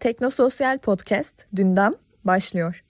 Teknososyal Podcast Dündem başlıyor.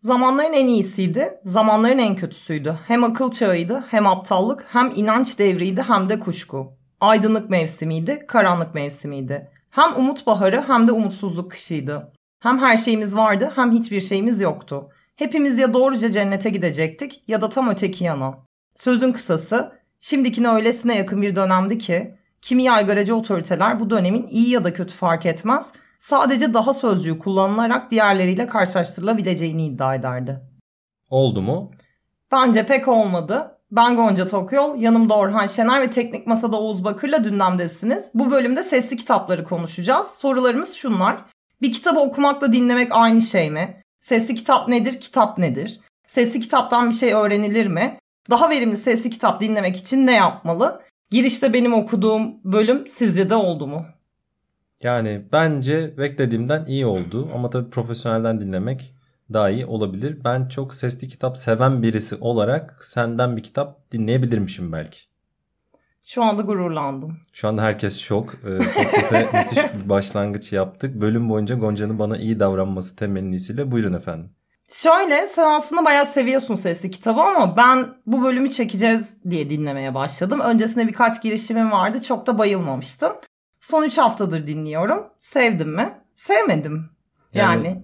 Zamanların en iyisiydi, zamanların en kötüsüydü. Hem akıl çağıydı, hem aptallık, hem inanç devriydi, hem de kuşku. Aydınlık mevsimiydi, karanlık mevsimiydi. Hem umut baharı hem de umutsuzluk kışıydı. Hem her şeyimiz vardı hem hiçbir şeyimiz yoktu. Hepimiz ya doğruca cennete gidecektik ya da tam öteki yana. Sözün kısası, şimdikine öylesine yakın bir dönemdi ki, kimi yaygaracı otoriteler bu dönemin iyi ya da kötü fark etmez, sadece daha sözcüğü kullanılarak diğerleriyle karşılaştırılabileceğini iddia ederdi. Oldu mu? Bence pek olmadı. Ben Gonca Tokyol, yanımda Orhan Şener ve Teknik Masa'da Oğuz Bakır'la gündemdesiniz. Bu bölümde sesli kitapları konuşacağız. Sorularımız şunlar. Bir kitabı okumakla dinlemek aynı şey mi? Sesli kitap nedir, kitap nedir? Sesli kitaptan bir şey öğrenilir mi? Daha verimli sesli kitap dinlemek için ne yapmalı? Girişte benim okuduğum bölüm sizce de oldu mu? Yani bence beklediğimden iyi oldu ama tabii profesyonelden dinlemek daha iyi olabilir. Ben çok sesli kitap seven birisi olarak senden bir kitap dinleyebilirmişim belki. Şu anda gururlandım. Şu anda herkes şok. Ee, Podcast'e müthiş bir başlangıç yaptık. Bölüm boyunca Gonca'nın bana iyi davranması temennisiyle buyurun efendim. Şöyle sen aslında bayağı seviyorsun sesli kitabı ama ben bu bölümü çekeceğiz diye dinlemeye başladım. Öncesinde birkaç girişimim vardı çok da bayılmamıştım. Son 3 haftadır dinliyorum. Sevdim mi? Sevmedim. Yani, yani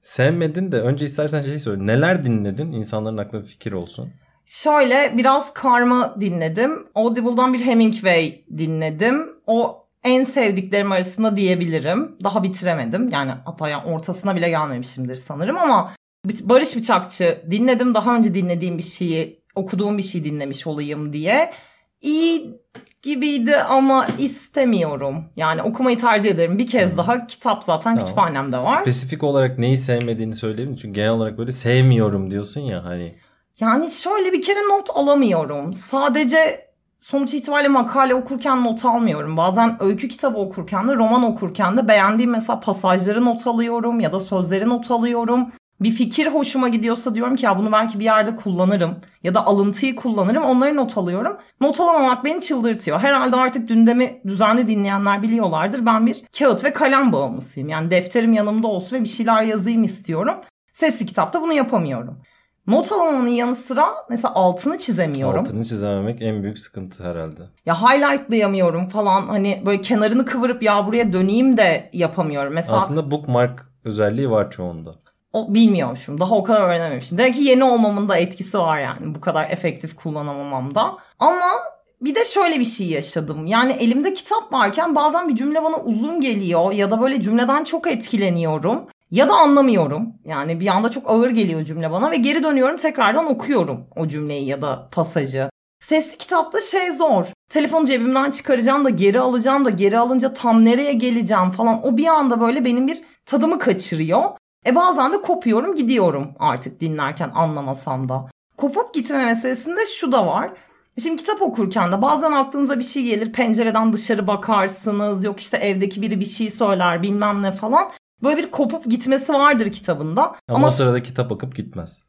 sevmedin de önce istersen şey söyle. Neler dinledin? İnsanların aklına bir fikir olsun. Şöyle biraz karma dinledim. Audible'dan bir Hemingway dinledim. O en sevdiklerim arasında diyebilirim. Daha bitiremedim. Yani hatta yani ortasına bile gelmemişimdir sanırım ama Barış Bıçakçı dinledim. Daha önce dinlediğim bir şeyi, okuduğum bir şey dinlemiş olayım diye. İyi gibiydi ama istemiyorum. Yani okumayı tercih ederim. Bir kez daha kitap zaten tamam. kütüphanemde var. Spesifik olarak neyi sevmediğini söyleyeyim. Çünkü genel olarak böyle sevmiyorum diyorsun ya hani. Yani şöyle bir kere not alamıyorum. Sadece sonuç itibariyle makale okurken not almıyorum. Bazen öykü kitabı okurken de roman okurken de beğendiğim mesela pasajları not alıyorum ya da sözleri not alıyorum bir fikir hoşuma gidiyorsa diyorum ki ya bunu belki bir yerde kullanırım ya da alıntıyı kullanırım onları not alıyorum. Not alamamak beni çıldırtıyor. Herhalde artık gündemi düzenli dinleyenler biliyorlardır. Ben bir kağıt ve kalem bağımlısıyım. Yani defterim yanımda olsun ve bir şeyler yazayım istiyorum. Sesli kitapta bunu yapamıyorum. Not almanın yanı sıra mesela altını çizemiyorum. Altını çizememek en büyük sıkıntı herhalde. Ya highlightlayamıyorum falan hani böyle kenarını kıvırıp ya buraya döneyim de yapamıyorum. Mesela Aslında bookmark özelliği var çoğunda o bilmiyormuşum. Daha o kadar öğrenememişim. Demek ki yeni olmamın da etkisi var yani bu kadar efektif kullanamamamda. Ama bir de şöyle bir şey yaşadım. Yani elimde kitap varken bazen bir cümle bana uzun geliyor ya da böyle cümleden çok etkileniyorum ya da anlamıyorum. Yani bir anda çok ağır geliyor cümle bana ve geri dönüyorum tekrardan okuyorum o cümleyi ya da pasajı. Sesli kitapta şey zor. Telefonu cebimden çıkaracağım da geri alacağım da geri alınca tam nereye geleceğim falan. O bir anda böyle benim bir tadımı kaçırıyor. E bazen de kopuyorum gidiyorum artık dinlerken anlamasam da. Kopup gitme meselesinde şu da var. Şimdi kitap okurken de bazen aklınıza bir şey gelir pencereden dışarı bakarsınız yok işte evdeki biri bir şey söyler bilmem ne falan. Böyle bir kopup gitmesi vardır kitabında. Ama, Ama o sırada kitap akıp gitmez.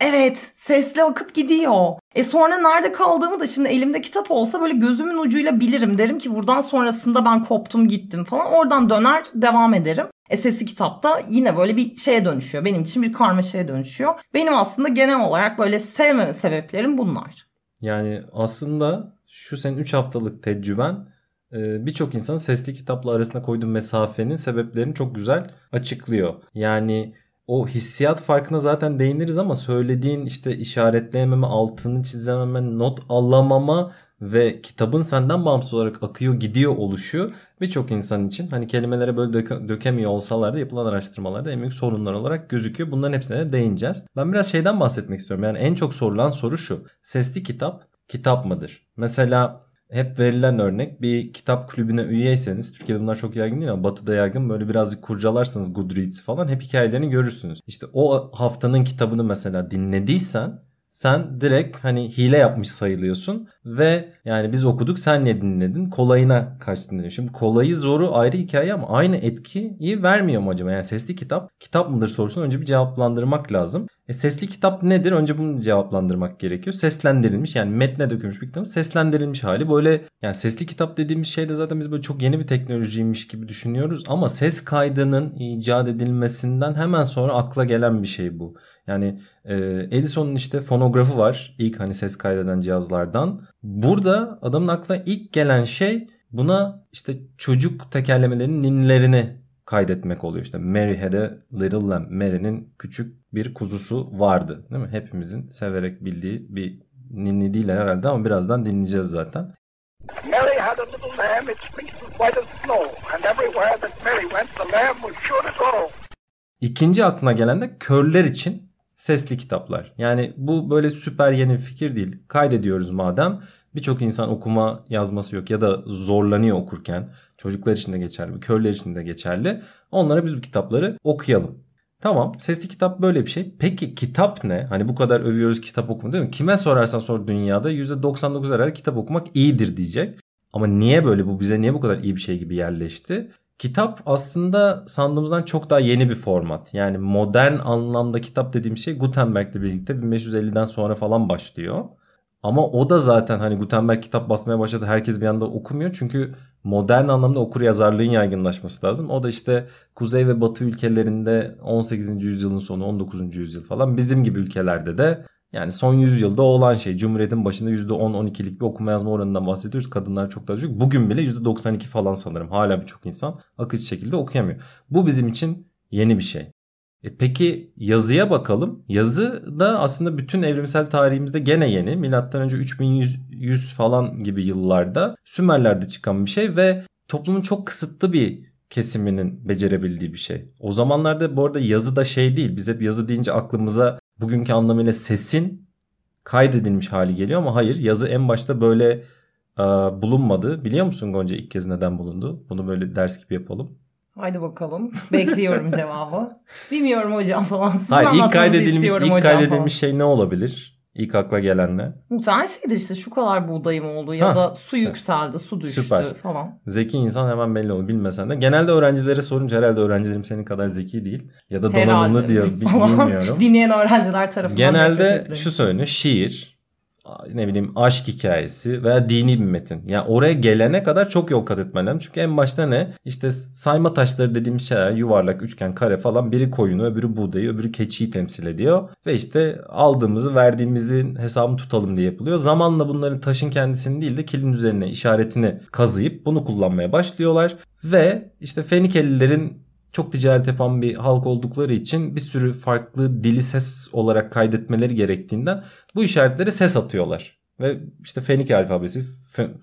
Evet sesli akıp gidiyor. E sonra nerede kaldığımı da şimdi elimde kitap olsa böyle gözümün ucuyla bilirim. Derim ki buradan sonrasında ben koptum gittim falan. Oradan döner devam ederim. E sesli kitapta yine böyle bir şeye dönüşüyor. Benim için bir karmaşaya dönüşüyor. Benim aslında genel olarak böyle sevmeme sebeplerim bunlar. Yani aslında şu senin 3 haftalık tecrüben e, birçok insanın sesli kitapla arasında koyduğu mesafenin sebeplerini çok güzel açıklıyor. Yani o hissiyat farkına zaten değiniriz ama söylediğin işte işaretleyememe, altını çizememe, not alamama ve kitabın senden bağımsız olarak akıyor gidiyor oluşu birçok insan için hani kelimelere böyle döke, dökemiyor olsalar da yapılan araştırmalarda en büyük sorunlar olarak gözüküyor. Bunların hepsine de değineceğiz. Ben biraz şeyden bahsetmek istiyorum. Yani en çok sorulan soru şu. Sesli kitap kitap mıdır? Mesela hep verilen örnek bir kitap kulübüne üyeyseniz Türkiye'de bunlar çok yaygın değil ama batıda yaygın böyle birazcık kurcalarsanız Goodreads falan hep hikayelerini görürsünüz. İşte o haftanın kitabını mesela dinlediysen sen direkt hani hile yapmış sayılıyorsun ve yani biz okuduk sen ne dinledin kolayına kaçtın diyor. Şimdi kolayı zoru ayrı hikaye ama aynı etkiyi vermiyor mu acaba? Yani sesli kitap kitap mıdır sorusunu önce bir cevaplandırmak lazım. E sesli kitap nedir? Önce bunu cevaplandırmak gerekiyor. Seslendirilmiş yani metne dökülmüş bir kitabın seslendirilmiş hali. Böyle yani sesli kitap dediğimiz şey de zaten biz böyle çok yeni bir teknolojiymiş gibi düşünüyoruz. Ama ses kaydının icat edilmesinden hemen sonra akla gelen bir şey bu. Yani e, Edison'un işte fonografı var. ilk hani ses kaydeden cihazlardan. Burada adamın aklına ilk gelen şey buna işte çocuk tekerlemelerinin ninlerini kaydetmek oluyor. İşte Mary had a little lamb. Mary'nin küçük bir kuzusu vardı. Değil mi? Hepimizin severek bildiği bir ninni değil herhalde ama birazdan dinleyeceğiz zaten. Mary had a little lamb, its fleece was white as snow, and everywhere that Mary went the lamb was sure to go. İkinci aklına gelen de körler için sesli kitaplar. Yani bu böyle süper yeni bir fikir değil. Kaydediyoruz madem. Birçok insan okuma yazması yok ya da zorlanıyor okurken. Çocuklar için de geçerli, körler için de geçerli. Onlara biz bu kitapları okuyalım. Tamam sesli kitap böyle bir şey. Peki kitap ne? Hani bu kadar övüyoruz kitap okuma değil mi? Kime sorarsan sor dünyada %99 herhalde kitap okumak iyidir diyecek. Ama niye böyle bu bize niye bu kadar iyi bir şey gibi yerleşti? Kitap aslında sandığımızdan çok daha yeni bir format. Yani modern anlamda kitap dediğim şey Gutenberg'le birlikte 1550'den sonra falan başlıyor. Ama o da zaten hani Gutenberg kitap basmaya başladı. Herkes bir anda okumuyor. Çünkü modern anlamda okur yazarlığın yaygınlaşması lazım. O da işte kuzey ve batı ülkelerinde 18. yüzyılın sonu 19. yüzyıl falan. Bizim gibi ülkelerde de yani son yüzyılda olan şey. Cumhuriyetin başında %10-12'lik bir okuma yazma oranından bahsediyoruz. Kadınlar çok daha düşük. Bugün bile %92 falan sanırım. Hala birçok insan akıcı şekilde okuyamıyor. Bu bizim için yeni bir şey. E peki yazıya bakalım. Yazı da aslında bütün evrimsel tarihimizde gene yeni. Milattan önce 3100 falan gibi yıllarda Sümerler'de çıkan bir şey ve toplumun çok kısıtlı bir kesiminin becerebildiği bir şey. O zamanlarda bu arada yazı da şey değil. Biz hep yazı deyince aklımıza bugünkü anlamıyla sesin kaydedilmiş hali geliyor ama hayır yazı en başta böyle e, bulunmadı. Biliyor musun Gonca ilk kez neden bulundu? Bunu böyle ders gibi yapalım. Haydi bakalım. Bekliyorum cevabı. Bilmiyorum hocam falan. Sizin Hayır ilk kaydedilmiş, ilk kaydedilmiş falan. şey ne olabilir? İlk akla gelen ne? Muhtemelen şeydir işte şu kadar buğdayım oldu ya ha, da su işte. yükseldi, su düştü Süper. falan. Zeki insan hemen belli olur bilmesen de. Genelde öğrencilere sorunca herhalde öğrencilerim senin kadar zeki değil. Ya da donanımlı diyor bilmiyorum. Dinleyen öğrenciler tarafından. Genelde şu söyleniyor şiir, ne bileyim aşk hikayesi veya dini bir metin. Yani oraya gelene kadar çok yol kat etmen lazım. Çünkü en başta ne? İşte sayma taşları dediğimiz şeyler yuvarlak, üçgen, kare falan. Biri koyunu, öbürü buğdayı, öbürü keçiyi temsil ediyor. Ve işte aldığımızı verdiğimizin hesabını tutalım diye yapılıyor. Zamanla bunların taşın kendisini değil de kilin üzerine işaretini kazıyıp bunu kullanmaya başlıyorlar. Ve işte Fenikelilerin çok ticaret yapan bir halk oldukları için bir sürü farklı dili ses olarak kaydetmeleri gerektiğinden bu işaretlere ses atıyorlar. Ve işte Fenike alfabesi,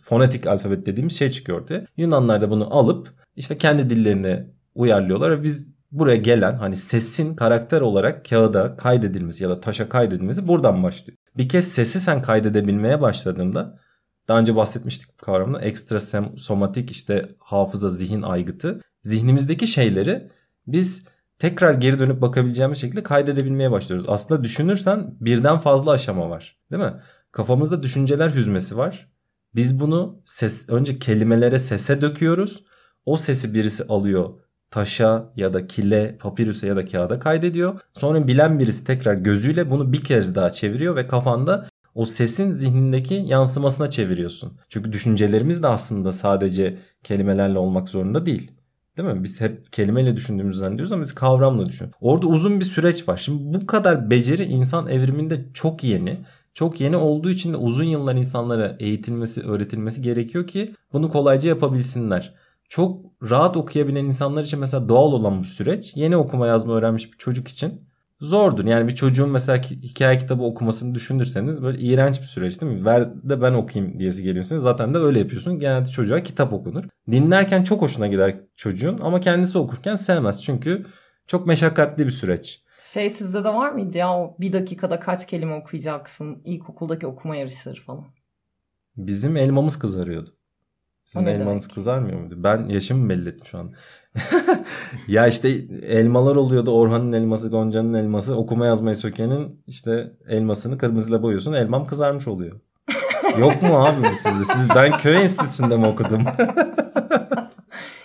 fonetik alfabet dediğimiz şey çıkıyor ortaya. Yunanlar da bunu alıp işte kendi dillerine uyarlıyorlar ve biz buraya gelen hani sesin karakter olarak kağıda kaydedilmesi ya da taşa kaydedilmesi buradan başlıyor. Bir kez sesi sen kaydedebilmeye başladığında daha önce bahsetmiştik kavramda ekstra somatik işte hafıza, zihin aygıtı zihnimizdeki şeyleri biz tekrar geri dönüp bakabileceğimiz şekilde kaydedebilmeye başlıyoruz. Aslında düşünürsen birden fazla aşama var. Değil mi? Kafamızda düşünceler hüzmesi var. Biz bunu ses önce kelimelere sese döküyoruz. O sesi birisi alıyor taşa ya da kile, papirüse ya da kağıda kaydediyor. Sonra bilen birisi tekrar gözüyle bunu bir kez daha çeviriyor ve kafanda o sesin zihnindeki yansımasına çeviriyorsun. Çünkü düşüncelerimiz de aslında sadece kelimelerle olmak zorunda değil. Değil mi? Biz hep kelimeyle düşündüğümüzü zannediyoruz ama biz kavramla düşün. Orada uzun bir süreç var. Şimdi bu kadar beceri insan evriminde çok yeni. Çok yeni olduğu için de uzun yıllar insanlara eğitilmesi, öğretilmesi gerekiyor ki bunu kolayca yapabilsinler. Çok rahat okuyabilen insanlar için mesela doğal olan bu süreç yeni okuma yazma öğrenmiş bir çocuk için zordur. Yani bir çocuğun mesela hikaye kitabı okumasını düşünürseniz böyle iğrenç bir süreç değil mi? Ver de ben okuyayım diyesi geliyorsunuz. Zaten de öyle yapıyorsun. Genelde çocuğa kitap okunur. Dinlerken çok hoşuna gider çocuğun ama kendisi okurken sevmez. Çünkü çok meşakkatli bir süreç. Şey sizde de var mıydı ya o bir dakikada kaç kelime okuyacaksın ilkokuldaki okuma yarışları falan? Bizim elmamız kızarıyordu. Sizin elmanız demek? kızarmıyor muydu? Ben yaşımı belli ettim şu an. Ya işte elmalar oluyordu. Orhan'ın elması, Gonca'nın elması. Okuma yazmayı sökenin işte elmasını kırmızıyla boyuyorsun. Elmam kızarmış oluyor. Yok mu abi sizde? Siz ben köy enstitüsünde mi okudum?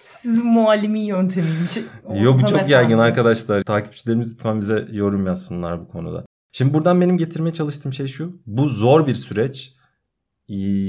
Sizin muallimin yöntemiymiş. Yok bu çok yaygın arkadaşlar. Takipçilerimiz lütfen bize yorum yazsınlar bu konuda. Şimdi buradan benim getirmeye çalıştığım şey şu. Bu zor bir süreç.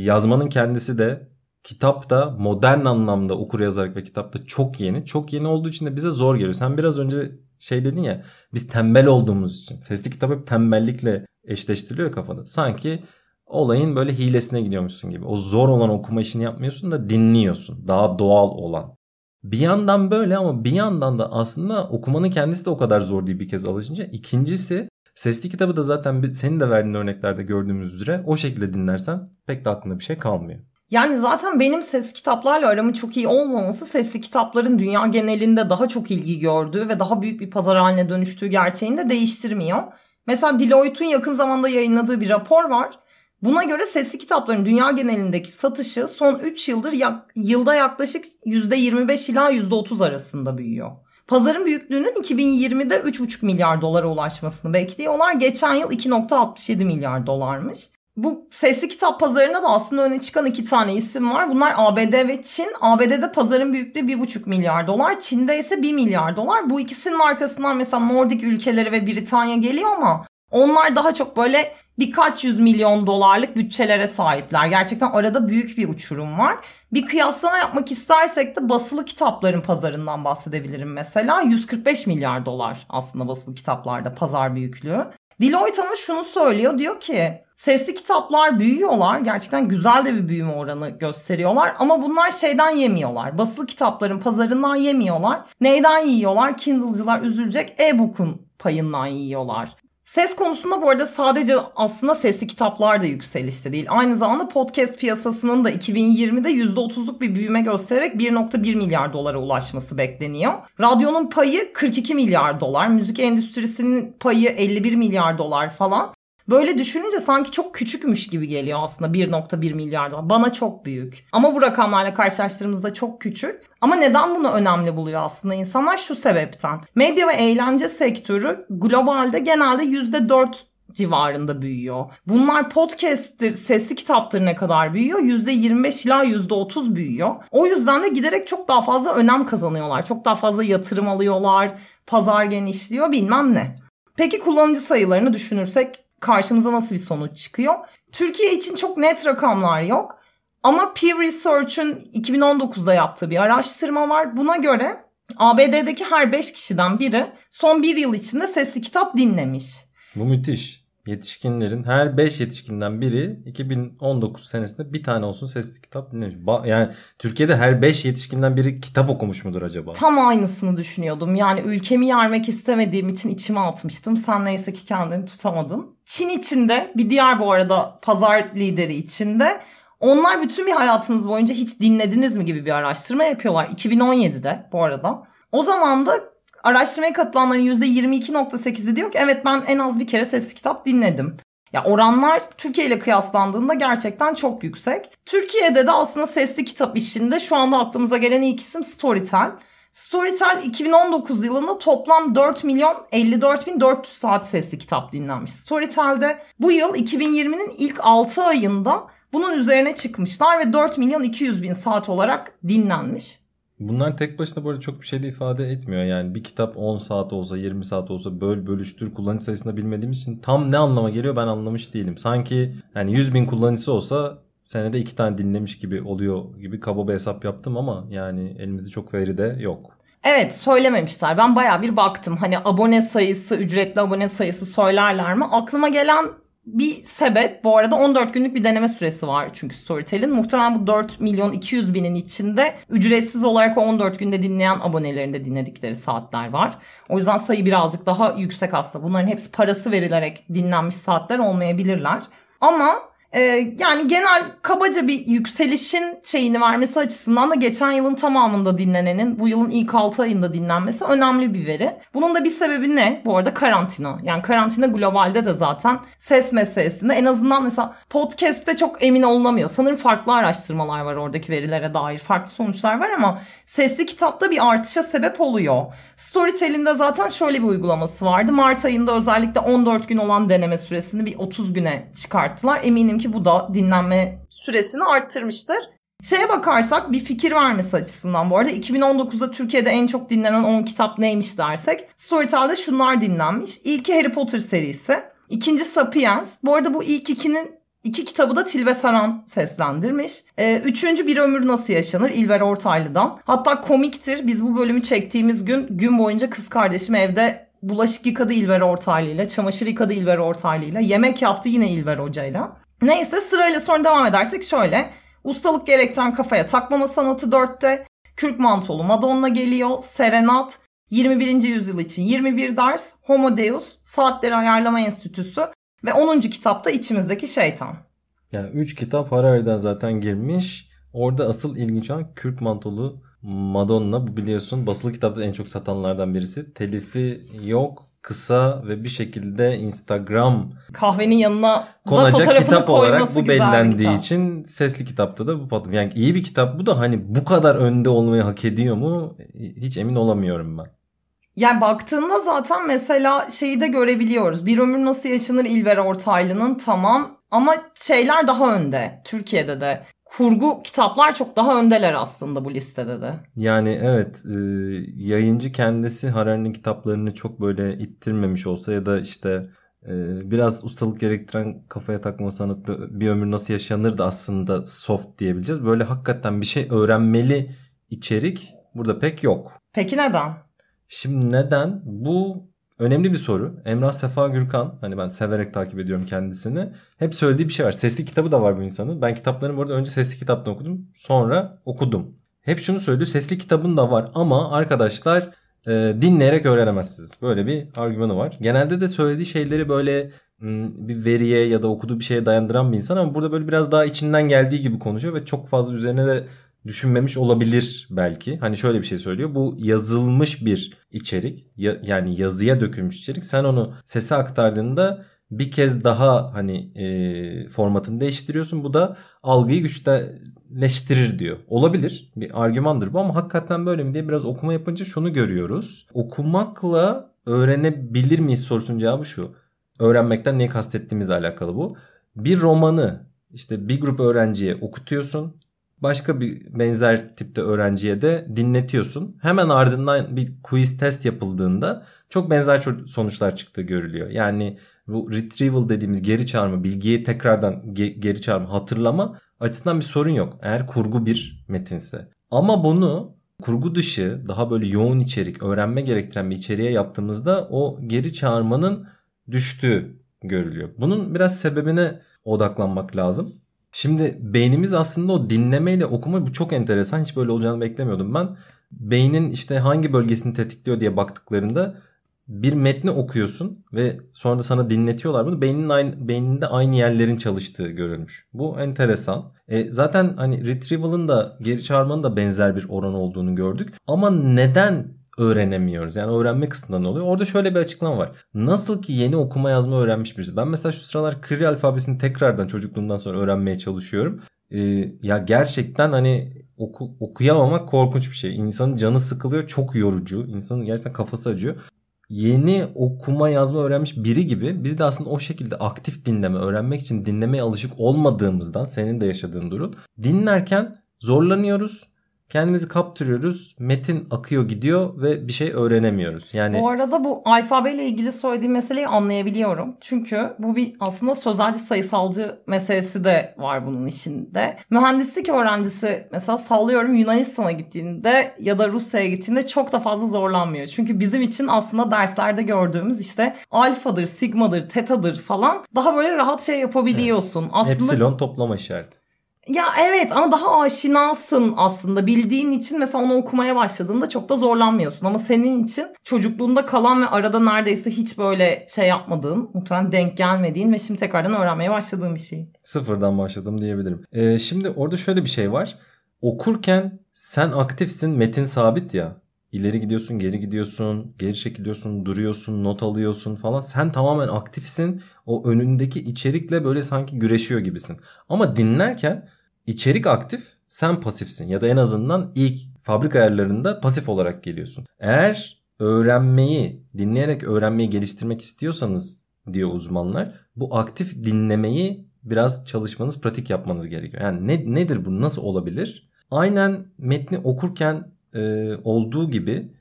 Yazmanın kendisi de kitap da modern anlamda okur yazarak ve kitapta çok yeni. Çok yeni olduğu için de bize zor geliyor. Sen biraz önce şey dedin ya biz tembel olduğumuz için. Sesli kitap hep tembellikle eşleştiriliyor kafada. Sanki olayın böyle hilesine gidiyormuşsun gibi. O zor olan okuma işini yapmıyorsun da dinliyorsun. Daha doğal olan. Bir yandan böyle ama bir yandan da aslında okumanın kendisi de o kadar zor değil bir kez alışınca. İkincisi sesli kitabı da zaten senin de verdiğin örneklerde gördüğümüz üzere o şekilde dinlersen pek de aklında bir şey kalmıyor. Yani zaten benim ses kitaplarla aramın çok iyi olmaması sesli kitapların dünya genelinde daha çok ilgi gördüğü ve daha büyük bir pazar haline dönüştüğü gerçeğini de değiştirmiyor. Mesela Deloitte'un yakın zamanda yayınladığı bir rapor var. Buna göre sesli kitapların dünya genelindeki satışı son 3 yıldır yak, yılda yaklaşık %25 ila %30 arasında büyüyor. Pazarın büyüklüğünün 2020'de 3,5 milyar dolara ulaşmasını bekliyorlar. Geçen yıl 2,67 milyar dolarmış. Bu sesli kitap pazarında da aslında öne çıkan iki tane isim var. Bunlar ABD ve Çin. ABD'de pazarın büyüklüğü 1,5 milyar dolar. Çin'de ise 1 milyar dolar. Bu ikisinin arkasından mesela Nordik ülkeleri ve Britanya geliyor ama onlar daha çok böyle birkaç yüz milyon dolarlık bütçelere sahipler. Gerçekten arada büyük bir uçurum var. Bir kıyaslama yapmak istersek de basılı kitapların pazarından bahsedebilirim mesela. 145 milyar dolar aslında basılı kitaplarda pazar büyüklüğü. Deloitte ama şunu söylüyor diyor ki sesli kitaplar büyüyorlar. Gerçekten güzel de bir büyüme oranı gösteriyorlar ama bunlar şeyden yemiyorlar. Basılı kitapların pazarından yemiyorlar. Neyden yiyorlar? Kindle'cılar üzülecek e-book'un payından yiyorlar. Ses konusunda bu arada sadece aslında sesli kitaplar da yükselişte değil. Aynı zamanda podcast piyasasının da 2020'de %30'luk bir büyüme göstererek 1.1 milyar dolara ulaşması bekleniyor. Radyonun payı 42 milyar dolar, müzik endüstrisinin payı 51 milyar dolar falan. Böyle düşününce sanki çok küçükmüş gibi geliyor aslında 1.1 milyar dolar. Bana çok büyük. Ama bu rakamlarla karşılaştırdığımızda çok küçük. Ama neden bunu önemli buluyor aslında insanlar? Şu sebepten. Medya ve eğlence sektörü globalde genelde %4 civarında büyüyor. Bunlar podcast'tir, sesli kitaptır ne kadar büyüyor? %25 ila %30 büyüyor. O yüzden de giderek çok daha fazla önem kazanıyorlar. Çok daha fazla yatırım alıyorlar, pazar genişliyor bilmem ne. Peki kullanıcı sayılarını düşünürsek karşımıza nasıl bir sonuç çıkıyor? Türkiye için çok net rakamlar yok. Ama Pew Research'ın 2019'da yaptığı bir araştırma var. Buna göre ABD'deki her 5 kişiden biri son 1 yıl içinde sesli kitap dinlemiş. Bu müthiş. Yetişkinlerin her 5 yetişkinden biri 2019 senesinde bir tane olsun sesli kitap dinlemiş. yani Türkiye'de her 5 yetişkinden biri kitap okumuş mudur acaba? Tam aynısını düşünüyordum. Yani ülkemi yermek istemediğim için içime atmıştım. Sen neyse ki kendini tutamadın. Çin içinde bir diğer bu arada pazar lideri içinde onlar bütün bir hayatınız boyunca hiç dinlediniz mi gibi bir araştırma yapıyorlar. 2017'de bu arada. O zaman da araştırmaya katılanların %22.8'i diyor ki evet ben en az bir kere sesli kitap dinledim. Ya oranlar Türkiye ile kıyaslandığında gerçekten çok yüksek. Türkiye'de de aslında sesli kitap işinde şu anda aklımıza gelen ilk isim Storytel. Storytel 2019 yılında toplam 4 milyon 54 bin 400 saat sesli kitap dinlenmiş. Storytel'de bu yıl 2020'nin ilk 6 ayında bunun üzerine çıkmışlar ve 4 milyon 200 bin saat olarak dinlenmiş. Bunlar tek başına böyle çok bir şey de ifade etmiyor. Yani bir kitap 10 saat olsa 20 saat olsa böl bölüştür kullanıcı sayısını bilmediğimiz için tam ne anlama geliyor ben anlamış değilim. Sanki yani 100 bin kullanıcısı olsa senede iki tane dinlemiş gibi oluyor gibi kaba bir hesap yaptım ama yani elimizde çok veri de yok. Evet söylememişler. Ben baya bir baktım. Hani abone sayısı, ücretli abone sayısı söylerler mi? Aklıma gelen bir sebep bu arada 14 günlük bir deneme süresi var çünkü Storytel'in. Muhtemelen bu 4 milyon 200 binin içinde ücretsiz olarak 14 günde dinleyen abonelerinde dinledikleri saatler var. O yüzden sayı birazcık daha yüksek aslında. Bunların hepsi parası verilerek dinlenmiş saatler olmayabilirler. Ama e, yani genel kabaca bir yükselişin şeyini vermesi açısından da geçen yılın tamamında dinlenenin bu yılın ilk 6 ayında dinlenmesi önemli bir veri. Bunun da bir sebebi ne? Bu arada karantina. Yani karantina globalde de zaten ses meselesinde en azından mesela podcast'te çok emin olunamıyor. Sanırım farklı araştırmalar var oradaki verilere dair. Farklı sonuçlar var ama sesli kitapta bir artışa sebep oluyor. Storytel'inde zaten şöyle bir uygulaması vardı. Mart ayında özellikle 14 gün olan deneme süresini bir 30 güne çıkarttılar. Eminim ki bu da dinlenme süresini arttırmıştır. Şeye bakarsak bir fikir vermesi açısından bu arada 2019'da Türkiye'de en çok dinlenen 10 kitap neymiş dersek Storytel'de şunlar dinlenmiş. İlki Harry Potter serisi. İkinci Sapiens. Bu arada bu ilk ikinin iki kitabı da Tilbe Saran seslendirmiş. Ee, üçüncü Bir Ömür Nasıl Yaşanır İlber Ortaylı'dan. Hatta komiktir. Biz bu bölümü çektiğimiz gün gün boyunca kız kardeşim evde bulaşık yıkadı İlber Ortaylı ile, çamaşır yıkadı İlber Ortaylı ile, yemek yaptı yine İlber Hoca'yla. Neyse sırayla sonra devam edersek şöyle. Ustalık gerektiren kafaya takmama sanatı 4'te. Kürk mantolu Madonna geliyor. Serenat. 21. yüzyıl için 21 ders. Homo Deus. Saatleri Ayarlama Enstitüsü. Ve 10. kitapta içimizdeki şeytan. Yani 3 kitap Harari'den zaten girmiş. Orada asıl ilginç olan Kürk Mantolu Madonna. Bu biliyorsun basılı kitapta en çok satanlardan birisi. Telifi yok kısa ve bir şekilde Instagram kahvenin yanına konacak kitap olarak bu bellendiği için sesli kitapta da bu patladı. Yani iyi bir kitap bu da hani bu kadar önde olmayı hak ediyor mu hiç emin olamıyorum ben. Yani baktığında zaten mesela şeyi de görebiliyoruz. Bir ömür nasıl yaşanır İlber Ortaylı'nın tamam ama şeyler daha önde. Türkiye'de de kurgu kitaplar çok daha öndeler aslında bu listede de. Yani evet e, yayıncı kendisi Harari'nin kitaplarını çok böyle ittirmemiş olsa ya da işte e, biraz ustalık gerektiren kafaya takma sanatlı bir ömür nasıl yaşanır da aslında soft diyebileceğiz. Böyle hakikaten bir şey öğrenmeli içerik burada pek yok. Peki neden? Şimdi neden? Bu önemli bir soru. Emrah Sefa Gürkan hani ben severek takip ediyorum kendisini. Hep söylediği bir şey var. Sesli kitabı da var bu insanın. Ben kitaplarını bu arada önce sesli kitaptan okudum. Sonra okudum. Hep şunu söylüyor. Sesli kitabın da var ama arkadaşlar e, dinleyerek öğrenemezsiniz. Böyle bir argümanı var. Genelde de söylediği şeyleri böyle bir veriye ya da okuduğu bir şeye dayandıran bir insan ama burada böyle biraz daha içinden geldiği gibi konuşuyor ve çok fazla üzerine de düşünmemiş olabilir belki. Hani şöyle bir şey söylüyor. Bu yazılmış bir içerik. Ya, yani yazıya dökülmüş içerik. Sen onu sese aktardığında bir kez daha hani e, formatını değiştiriyorsun. Bu da algıyı güçleştirir diyor. Olabilir. Bir argümandır bu ama hakikaten böyle mi diye biraz okuma yapınca şunu görüyoruz. Okumakla öğrenebilir miyiz sorusunun cevabı şu. Öğrenmekten neyi kastettiğimizle alakalı bu. Bir romanı işte bir grup öğrenciye okutuyorsun başka bir benzer tipte öğrenciye de dinletiyorsun. Hemen ardından bir quiz test yapıldığında çok benzer sonuçlar çıktığı görülüyor. Yani bu retrieval dediğimiz geri çağırma, bilgiyi tekrardan ge- geri çağırma, hatırlama açısından bir sorun yok. Eğer kurgu bir metinse. Ama bunu kurgu dışı daha böyle yoğun içerik, öğrenme gerektiren bir içeriğe yaptığımızda o geri çağırmanın düştüğü görülüyor. Bunun biraz sebebine odaklanmak lazım. Şimdi beynimiz aslında o dinlemeyle okuma bu çok enteresan. Hiç böyle olacağını beklemiyordum ben. Beynin işte hangi bölgesini tetikliyor diye baktıklarında bir metni okuyorsun ve sonra da sana dinletiyorlar bunu. Beyninin aynı, beyninde aynı yerlerin çalıştığı görülmüş. Bu enteresan. E, zaten hani retrieval'ın da geri çağırmanın da benzer bir oran olduğunu gördük. Ama neden öğrenemiyoruz. Yani öğrenme kısmında ne oluyor? Orada şöyle bir açıklama var. Nasıl ki yeni okuma yazma öğrenmiş birisi. Ben mesela şu sıralar Krili alfabesini tekrardan çocukluğumdan sonra öğrenmeye çalışıyorum. Ee, ya gerçekten hani oku, okuyamamak korkunç bir şey. İnsanın canı sıkılıyor. Çok yorucu. İnsanın gerçekten kafası acıyor. Yeni okuma yazma öğrenmiş biri gibi biz de aslında o şekilde aktif dinleme, öğrenmek için dinlemeye alışık olmadığımızdan senin de yaşadığın durum. Dinlerken zorlanıyoruz kendimizi kaptırıyoruz. Metin akıyor gidiyor ve bir şey öğrenemiyoruz. Yani Bu arada bu alfabeyle ilgili söylediğim meseleyi anlayabiliyorum. Çünkü bu bir aslında sözelci sayısalcı meselesi de var bunun içinde. Mühendislik öğrencisi mesela sallıyorum Yunanistan'a gittiğinde ya da Rusya'ya gittiğinde çok da fazla zorlanmıyor. Çünkü bizim için aslında derslerde gördüğümüz işte alfadır, sigmadır, tetadır falan daha böyle rahat şey yapabiliyorsun. Evet. Aslında Epsilon toplama işareti. Ya evet ama daha aşinasın aslında. Bildiğin için mesela onu okumaya başladığında çok da zorlanmıyorsun. Ama senin için çocukluğunda kalan ve arada neredeyse hiç böyle şey yapmadığın, muhtemelen denk gelmediğin ve şimdi tekrardan öğrenmeye başladığın bir şey. Sıfırdan başladım diyebilirim. Ee, şimdi orada şöyle bir şey var. Okurken sen aktifsin, metin sabit ya. İleri gidiyorsun, geri gidiyorsun, geri çekiliyorsun, duruyorsun, not alıyorsun falan. Sen tamamen aktifsin. O önündeki içerikle böyle sanki güreşiyor gibisin. Ama dinlerken içerik aktif, sen pasifsin. Ya da en azından ilk fabrika ayarlarında pasif olarak geliyorsun. Eğer öğrenmeyi, dinleyerek öğrenmeyi geliştirmek istiyorsanız diyor uzmanlar. Bu aktif dinlemeyi biraz çalışmanız, pratik yapmanız gerekiyor. Yani ne, nedir bu? Nasıl olabilir? Aynen metni okurken e, olduğu gibi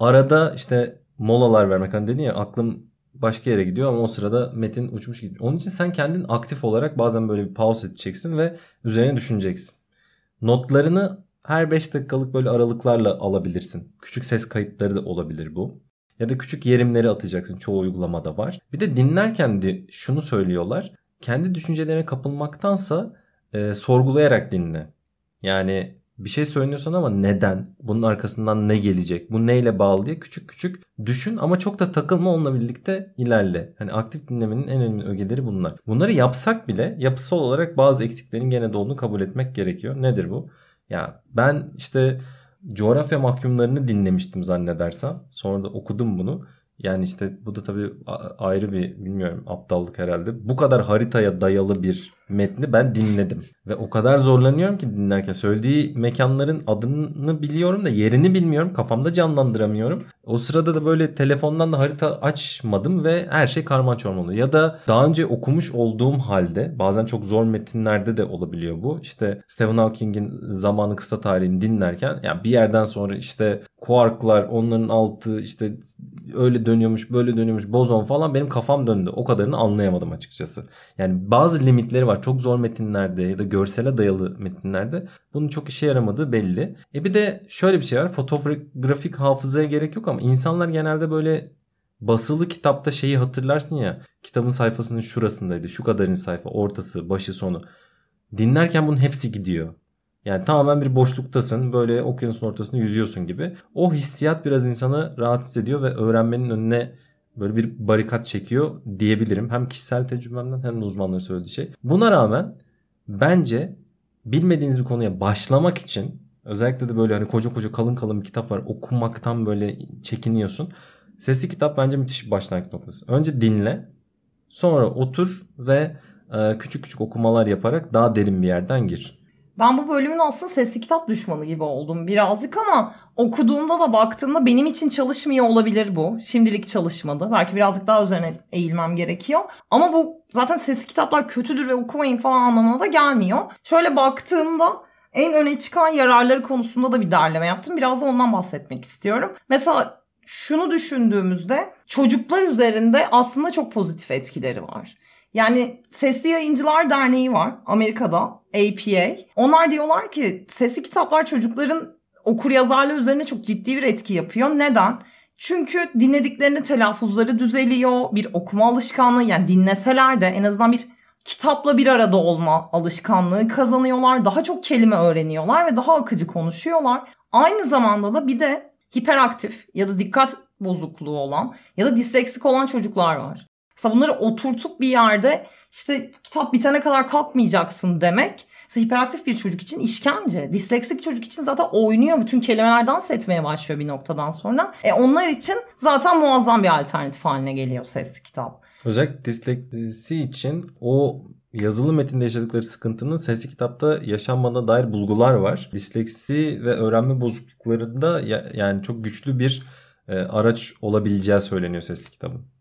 arada işte molalar vermek. Hani dedin ya aklım başka yere gidiyor ama o sırada metin uçmuş gidiyor. Onun için sen kendin aktif olarak bazen böyle bir pause edeceksin ve üzerine düşüneceksin. Notlarını her 5 dakikalık böyle aralıklarla alabilirsin. Küçük ses kayıtları da olabilir bu. Ya da küçük yerimleri atacaksın. Çoğu uygulamada var. Bir de dinlerken de şunu söylüyorlar. Kendi düşüncelerine kapılmaktansa e, sorgulayarak dinle. Yani bir şey söylüyorsan ama neden? Bunun arkasından ne gelecek? Bu neyle bağlı diye küçük küçük düşün ama çok da takılma onunla birlikte ilerle. Hani aktif dinlemenin en önemli ögeleri bunlar. Bunları yapsak bile yapısal olarak bazı eksiklerin gene de olduğunu kabul etmek gerekiyor. Nedir bu? Ya ben işte coğrafya mahkumlarını dinlemiştim zannedersem. Sonra da okudum bunu. Yani işte bu da tabii ayrı bir bilmiyorum aptallık herhalde. Bu kadar haritaya dayalı bir metni ben dinledim. Ve o kadar zorlanıyorum ki dinlerken. Söylediği mekanların adını biliyorum da yerini bilmiyorum. Kafamda canlandıramıyorum. O sırada da böyle telefondan da harita açmadım ve her şey karman çorman Ya da daha önce okumuş olduğum halde bazen çok zor metinlerde de olabiliyor bu. İşte Stephen Hawking'in zamanı kısa tarihini dinlerken yani bir yerden sonra işte kuarklar onların altı işte öyle dönüyormuş böyle dönüyormuş bozon falan benim kafam döndü. O kadarını anlayamadım açıkçası. Yani bazı limitleri var çok zor metinlerde ya da görsele dayalı metinlerde bunun çok işe yaramadığı belli. E bir de şöyle bir şey var. Fotoğrafik hafızaya gerek yok ama insanlar genelde böyle basılı kitapta şeyi hatırlarsın ya. Kitabın sayfasının şurasındaydı. Şu kadarın sayfa, ortası, başı, sonu. Dinlerken bunun hepsi gidiyor. Yani tamamen bir boşluktasın. Böyle okyanusun ortasında yüzüyorsun gibi. O hissiyat biraz insanı rahatsız ediyor ve öğrenmenin önüne böyle bir barikat çekiyor diyebilirim. Hem kişisel tecrübemden hem de uzmanların söylediği şey. Buna rağmen bence bilmediğiniz bir konuya başlamak için özellikle de böyle hani koca koca kalın kalın bir kitap var okumaktan böyle çekiniyorsun. Sesli kitap bence müthiş bir başlangıç noktası. Önce dinle sonra otur ve e, küçük küçük okumalar yaparak daha derin bir yerden gir. Ben bu bölümün aslında sesli kitap düşmanı gibi oldum birazcık ama okuduğumda da baktığımda benim için çalışmıyor olabilir bu. Şimdilik çalışmadı. Belki birazcık daha üzerine eğilmem gerekiyor. Ama bu zaten sesli kitaplar kötüdür ve okumayın falan anlamına da gelmiyor. Şöyle baktığımda en öne çıkan yararları konusunda da bir derleme yaptım. Biraz da ondan bahsetmek istiyorum. Mesela şunu düşündüğümüzde çocuklar üzerinde aslında çok pozitif etkileri var. Yani Sesli Yayıncılar Derneği var Amerika'da APA. Onlar diyorlar ki sesli kitaplar çocukların okur yazarlığı üzerine çok ciddi bir etki yapıyor. Neden? Çünkü dinlediklerinde telaffuzları düzeliyor. Bir okuma alışkanlığı yani dinleseler de en azından bir kitapla bir arada olma alışkanlığı kazanıyorlar. Daha çok kelime öğreniyorlar ve daha akıcı konuşuyorlar. Aynı zamanda da bir de hiperaktif ya da dikkat bozukluğu olan ya da disleksik olan çocuklar var. Mesela bunları oturtup bir yerde işte kitap bitene kadar kalkmayacaksın demek. Mesela hiperaktif bir çocuk için işkence. Disleksik çocuk için zaten oynuyor. Bütün kelimeler dans etmeye başlıyor bir noktadan sonra. E onlar için zaten muazzam bir alternatif haline geliyor sesli kitap. Özellikle disleksi için o yazılı metinde yaşadıkları sıkıntının sesli kitapta yaşanmadığına dair bulgular var. Disleksi ve öğrenme bozukluklarında yani çok güçlü bir e, araç olabileceği söyleniyor sesli kitabın.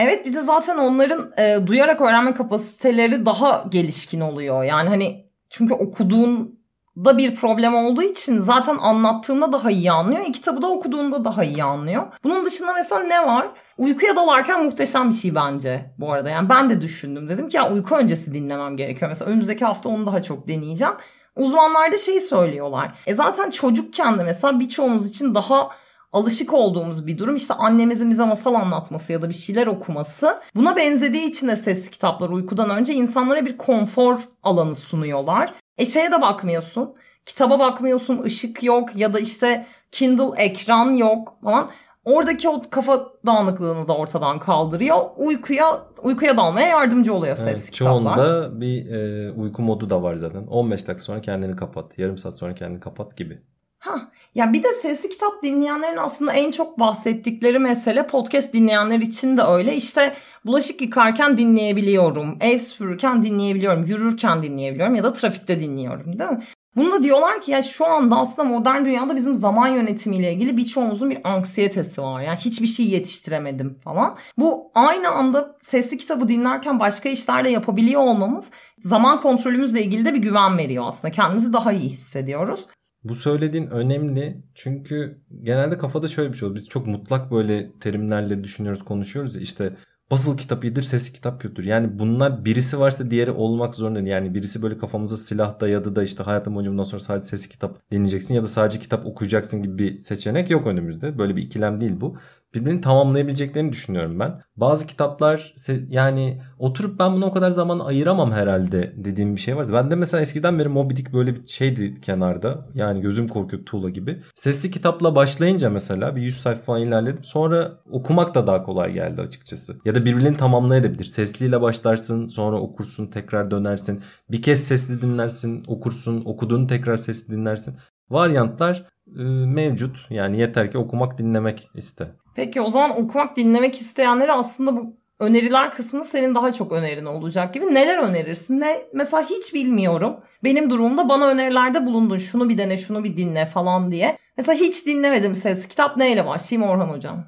Evet bir de zaten onların e, duyarak öğrenme kapasiteleri daha gelişkin oluyor. Yani hani çünkü okuduğunda bir problem olduğu için zaten anlattığında daha iyi anlıyor. E, kitabı da okuduğunda daha iyi anlıyor. Bunun dışında mesela ne var? Uykuya dalarken muhteşem bir şey bence bu arada. Yani ben de düşündüm. Dedim ki ya uyku öncesi dinlemem gerekiyor. Mesela önümüzdeki hafta onu daha çok deneyeceğim. Uzmanlar da şeyi söylüyorlar. E zaten çocukken de mesela birçoğumuz için daha alışık olduğumuz bir durum. İşte annemizin bize masal anlatması ya da bir şeyler okuması. Buna benzediği için de sesli kitaplar uykudan önce insanlara bir konfor alanı sunuyorlar. E şeye de bakmıyorsun. Kitaba bakmıyorsun, ışık yok ya da işte Kindle ekran yok falan. Oradaki o kafa dağınıklığını da ortadan kaldırıyor. Uykuya uykuya dalmaya yardımcı oluyor sesli Evet, kitaplar. çoğunda bir e, uyku modu da var zaten. 15 dakika sonra kendini kapat. Yarım saat sonra kendini kapat gibi. Ha, ya bir de sesli kitap dinleyenlerin aslında en çok bahsettikleri mesele podcast dinleyenler için de öyle. İşte bulaşık yıkarken dinleyebiliyorum, ev süpürürken dinleyebiliyorum, yürürken dinleyebiliyorum ya da trafikte dinliyorum değil mi? Bunu da diyorlar ki ya şu anda aslında modern dünyada bizim zaman yönetimiyle ilgili birçoğumuzun bir anksiyetesi var. Yani hiçbir şey yetiştiremedim falan. Bu aynı anda sesli kitabı dinlerken başka işler de yapabiliyor olmamız zaman kontrolümüzle ilgili de bir güven veriyor aslında. Kendimizi daha iyi hissediyoruz. Bu söylediğin önemli çünkü genelde kafada şöyle bir şey oluyor. Biz çok mutlak böyle terimlerle düşünüyoruz, konuşuyoruz ya işte basılı kitap iyidir, sesli kitap kötüdür. Yani bunlar birisi varsa diğeri olmak zorunda. Yani birisi böyle kafamıza silah dayadı da işte hayatım boyunca bundan sonra sadece sesli kitap dinleyeceksin ya da sadece kitap okuyacaksın gibi bir seçenek yok önümüzde. Böyle bir ikilem değil bu. Birbirini tamamlayabileceklerini düşünüyorum ben. Bazı kitaplar yani oturup ben buna o kadar zaman ayıramam herhalde dediğim bir şey var. Ben de mesela eskiden beri Moby Dick böyle bir şeydi kenarda. Yani gözüm korkuyor tuğla gibi. Sesli kitapla başlayınca mesela bir 100 sayfa falan ilerledim. Sonra okumak da daha kolay geldi açıkçası. Ya da birbirini tamamlayabilir. Sesliyle başlarsın sonra okursun tekrar dönersin. Bir kez sesli dinlersin okursun okuduğunu tekrar sesli dinlersin. Varyantlar e, mevcut. Yani yeter ki okumak dinlemek iste. Peki o zaman okumak dinlemek isteyenlere aslında bu öneriler kısmını senin daha çok önerin olacak gibi. Neler önerirsin? Ne mesela hiç bilmiyorum. Benim durumumda bana önerilerde bulundun. Şunu bir dene, şunu bir dinle falan diye. Mesela hiç dinlemedim ses. Kitap neyle başlayayım Orhan hocam?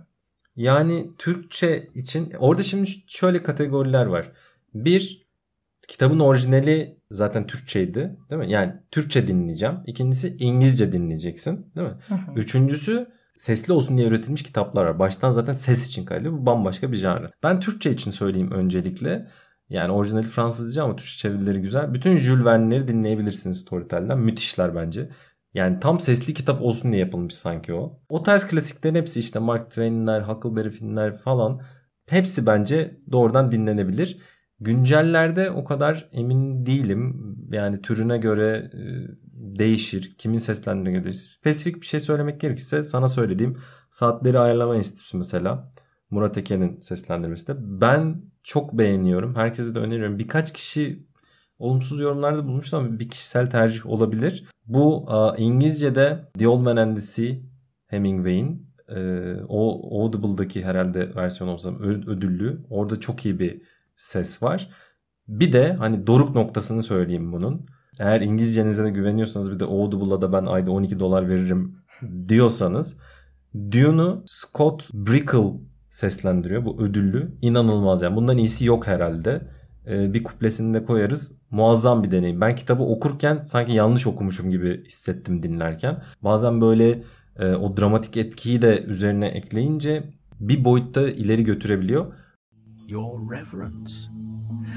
Yani Türkçe için orada şimdi şöyle kategoriler var. Bir kitabın orijinali zaten Türkçeydi değil mi? Yani Türkçe dinleyeceğim. İkincisi İngilizce dinleyeceksin değil mi? Üçüncüsü sesli olsun diye üretilmiş kitaplar var. Baştan zaten ses için kaydediyor. Bu bambaşka bir janr. Ben Türkçe için söyleyeyim öncelikle. Yani orijinali Fransızca ama Türkçe çevirileri güzel. Bütün Jules Verne'leri dinleyebilirsiniz Storytel'den. Müthişler bence. Yani tam sesli kitap olsun diye yapılmış sanki o. O tarz klasiklerin hepsi işte Mark Twain'ler, Huckleberry Finn'ler falan. Hepsi bence doğrudan dinlenebilir. Güncellerde o kadar emin değilim. Yani türüne göre e, değişir. Kimin seslendiğine göre değişir. Spesifik bir şey söylemek gerekirse sana söylediğim Saatleri Ayarlama Enstitüsü mesela. Murat Eken'in seslendirmesi de. Ben çok beğeniyorum. Herkese de öneriyorum. Birkaç kişi olumsuz yorumlarda bulmuştu ama bir kişisel tercih olabilir. Bu İngilizce'de The Old Man and the Sea Hemingway'in e, o Audible'daki herhalde versiyon olsa ödüllü. Orada çok iyi bir ses var. Bir de hani doruk noktasını söyleyeyim bunun. Eğer İngilizcenize de güveniyorsanız bir de Audible'a da ben ayda 12 dolar veririm diyorsanız Dune'u Scott Brickle seslendiriyor. Bu ödüllü. İnanılmaz yani. Bundan iyisi yok herhalde. Ee, bir kuplesini de koyarız. Muazzam bir deneyim. Ben kitabı okurken sanki yanlış okumuşum gibi hissettim dinlerken. Bazen böyle e, o dramatik etkiyi de üzerine ekleyince bir boyutta ileri götürebiliyor. Your Reverence.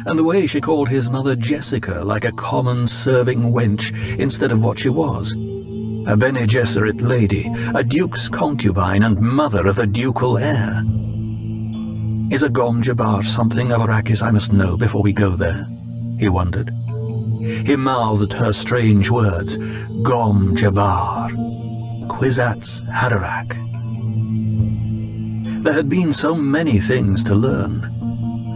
And the way she called his mother Jessica like a common serving wench instead of what she was. A Bene Gesserit lady, a duke's concubine and mother of the ducal heir. Is a Gom Jabbar something of Arrakis I must know before we go there? He wondered. He mouthed her strange words. Gom Jabbar. Kwisatz Haderach. There had been so many things to learn.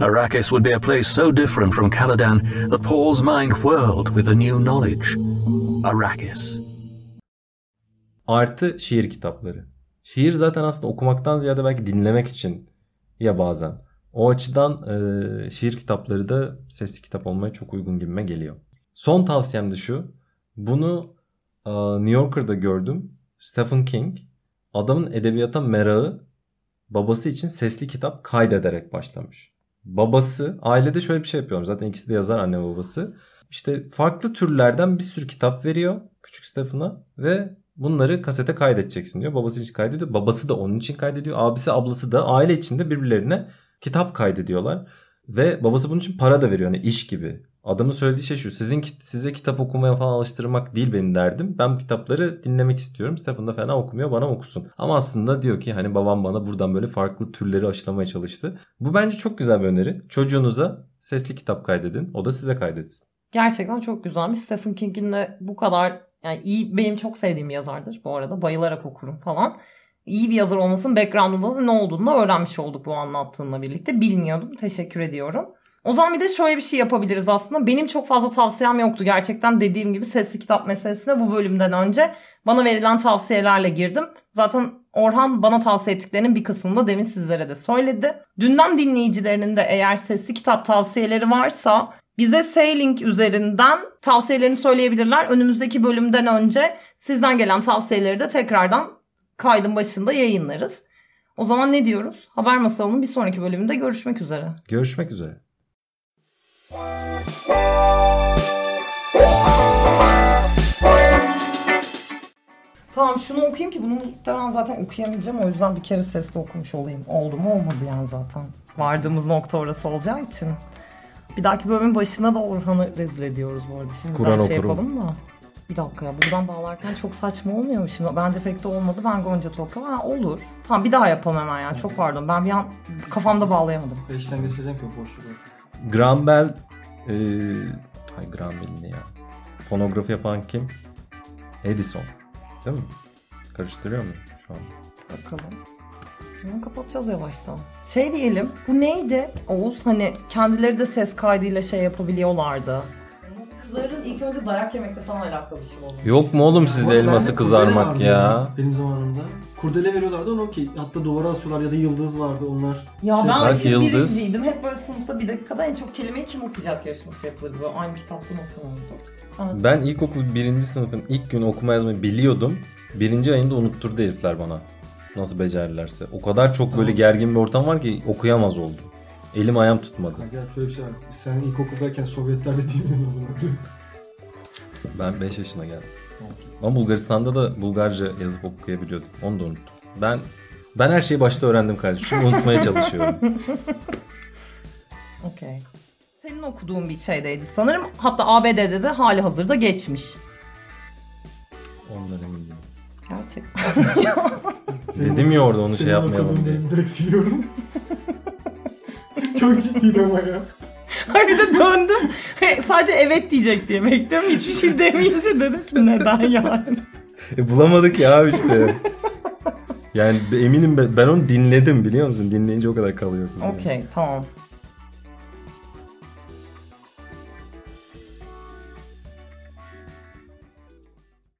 Arrakis would be a place so different from Caladan that Paul's mind whirled with a new knowledge. Arrakis. Artı şiir kitapları. Şiir zaten aslında okumaktan ziyade belki dinlemek için ya bazen. O açıdan e, şiir kitapları da sesli kitap olmaya çok uygun gibime geliyor. Son tavsiyem de şu. Bunu e, New Yorker'da gördüm. Stephen King adamın edebiyata merakı babası için sesli kitap kaydederek başlamış. Babası ailede şöyle bir şey yapıyor. Zaten ikisi de yazar anne babası. İşte farklı türlerden bir sürü kitap veriyor küçük Stephen'a ve bunları kasete kaydedeceksin diyor. Babası için kaydediyor. Babası da onun için kaydediyor. Abisi ablası da aile içinde birbirlerine kitap kaydediyorlar. Ve babası bunun için para da veriyor. Yani iş gibi. Adamın söylediği şey şu. Sizin size kitap okumaya falan alıştırmak değil benim derdim. Ben bu kitapları dinlemek istiyorum. Stephen da fena okumuyor. Bana okusun. Ama aslında diyor ki hani babam bana buradan böyle farklı türleri aşılamaya çalıştı. Bu bence çok güzel bir öneri. Çocuğunuza sesli kitap kaydedin. O da size kaydetsin. Gerçekten çok güzelmiş. Stephen King'in de bu kadar yani iyi benim çok sevdiğim yazardır bu arada. Bayılarak okurum falan. İyi bir yazar olmasının background'unda da ne olduğunu da öğrenmiş olduk bu anlattığınla birlikte. Bilmiyordum. Teşekkür ediyorum. O zaman bir de şöyle bir şey yapabiliriz aslında. Benim çok fazla tavsiyem yoktu gerçekten dediğim gibi sesli kitap meselesine bu bölümden önce bana verilen tavsiyelerle girdim. Zaten Orhan bana tavsiye ettiklerinin bir kısmını da demin sizlere de söyledi. Dünden dinleyicilerinin de eğer sesli kitap tavsiyeleri varsa bize Sailing üzerinden tavsiyelerini söyleyebilirler. Önümüzdeki bölümden önce sizden gelen tavsiyeleri de tekrardan kaydın başında yayınlarız. O zaman ne diyoruz? Haber Masalı'nın bir sonraki bölümünde görüşmek üzere. Görüşmek üzere. Tamam şunu okuyayım ki bunu muhtemelen zaten okuyamayacağım. O yüzden bir kere sesli okumuş olayım. Oldu mu olmadı yani zaten. Vardığımız nokta orası olacağı için. Bir dahaki bölümün başına da Orhan'ı rezil ediyoruz bu arada. Şimdi Kur'an şey okurum. yapalım da. Bir dakika ya buradan bağlarken çok saçma olmuyor mu şimdi? Bence pek de olmadı. Ben Gonca Tokyo. Ha olur. Tamam bir daha yapalım hemen ya. Çok pardon. Ben bir an kafamda bağlayamadım. Beşten geçeceğim ki o boşluğu. Graham e, hay Graham Bell ne ya? Fonografi yapan kim? Edison. Değil mi? Karıştırıyor mu şu an? Bakalım. Bunu kapatacağız yavaştan. Şey diyelim. Bu neydi? Oğuz hani kendileri de ses kaydıyla şey yapabiliyorlardı. Kızların ilk önce dayak yemekle falan alakalı bir şey oldu. Yok mu oğlum sizde Ama elması bende kızarmak kurdele ya? vardı Benim zamanımda. Kurdele veriyorlardı onu okey. Hatta duvara asıyorlar ya da yıldız vardı onlar. Ya Şey, ben bak aşırı Yıldız. birinciydim. Hep böyle sınıfta bir dakikada en çok kelimeyi kim okuyacak yarışması yapılırdı. Böyle aynı kitaptan okunurdu. Ben ilkokul birinci sınıfın ilk gün okuma yazmayı biliyordum. Birinci ayında unutturdu herifler bana. Nasıl becerdilerse. O kadar çok böyle gergin bir ortam var ki okuyamaz oldum. Elim ayağım tutmadı. Ha, gel şöyle bir şey var. Sen ilkokuldayken Sovyetlerde değil miydin o zaman? Ben 5 yaşına geldim. Ama Bulgaristan'da da Bulgarca yazıp okuyabiliyordum. Onu da unuttum. Ben ben her şeyi başta öğrendim kardeşim. Şunu unutmaya çalışıyorum. Okey. Senin okuduğun bir şeydeydi sanırım. Hatta ABD'de de hali hazırda geçmiş. Ondan emin değilim. Gerçekten. Dedim ya orada onu şey yapmayalım diye. direkt siliyorum. Çok ciddiydi ama ya. De döndüm. Sadece evet diyecek diye bekliyorum. Hiçbir şey demeyince dedim ki neden yani. E, bulamadık ya abi işte. Yani eminim ben, ben onu dinledim biliyor musun? Dinleyince o kadar kalıyor. Okey tamam.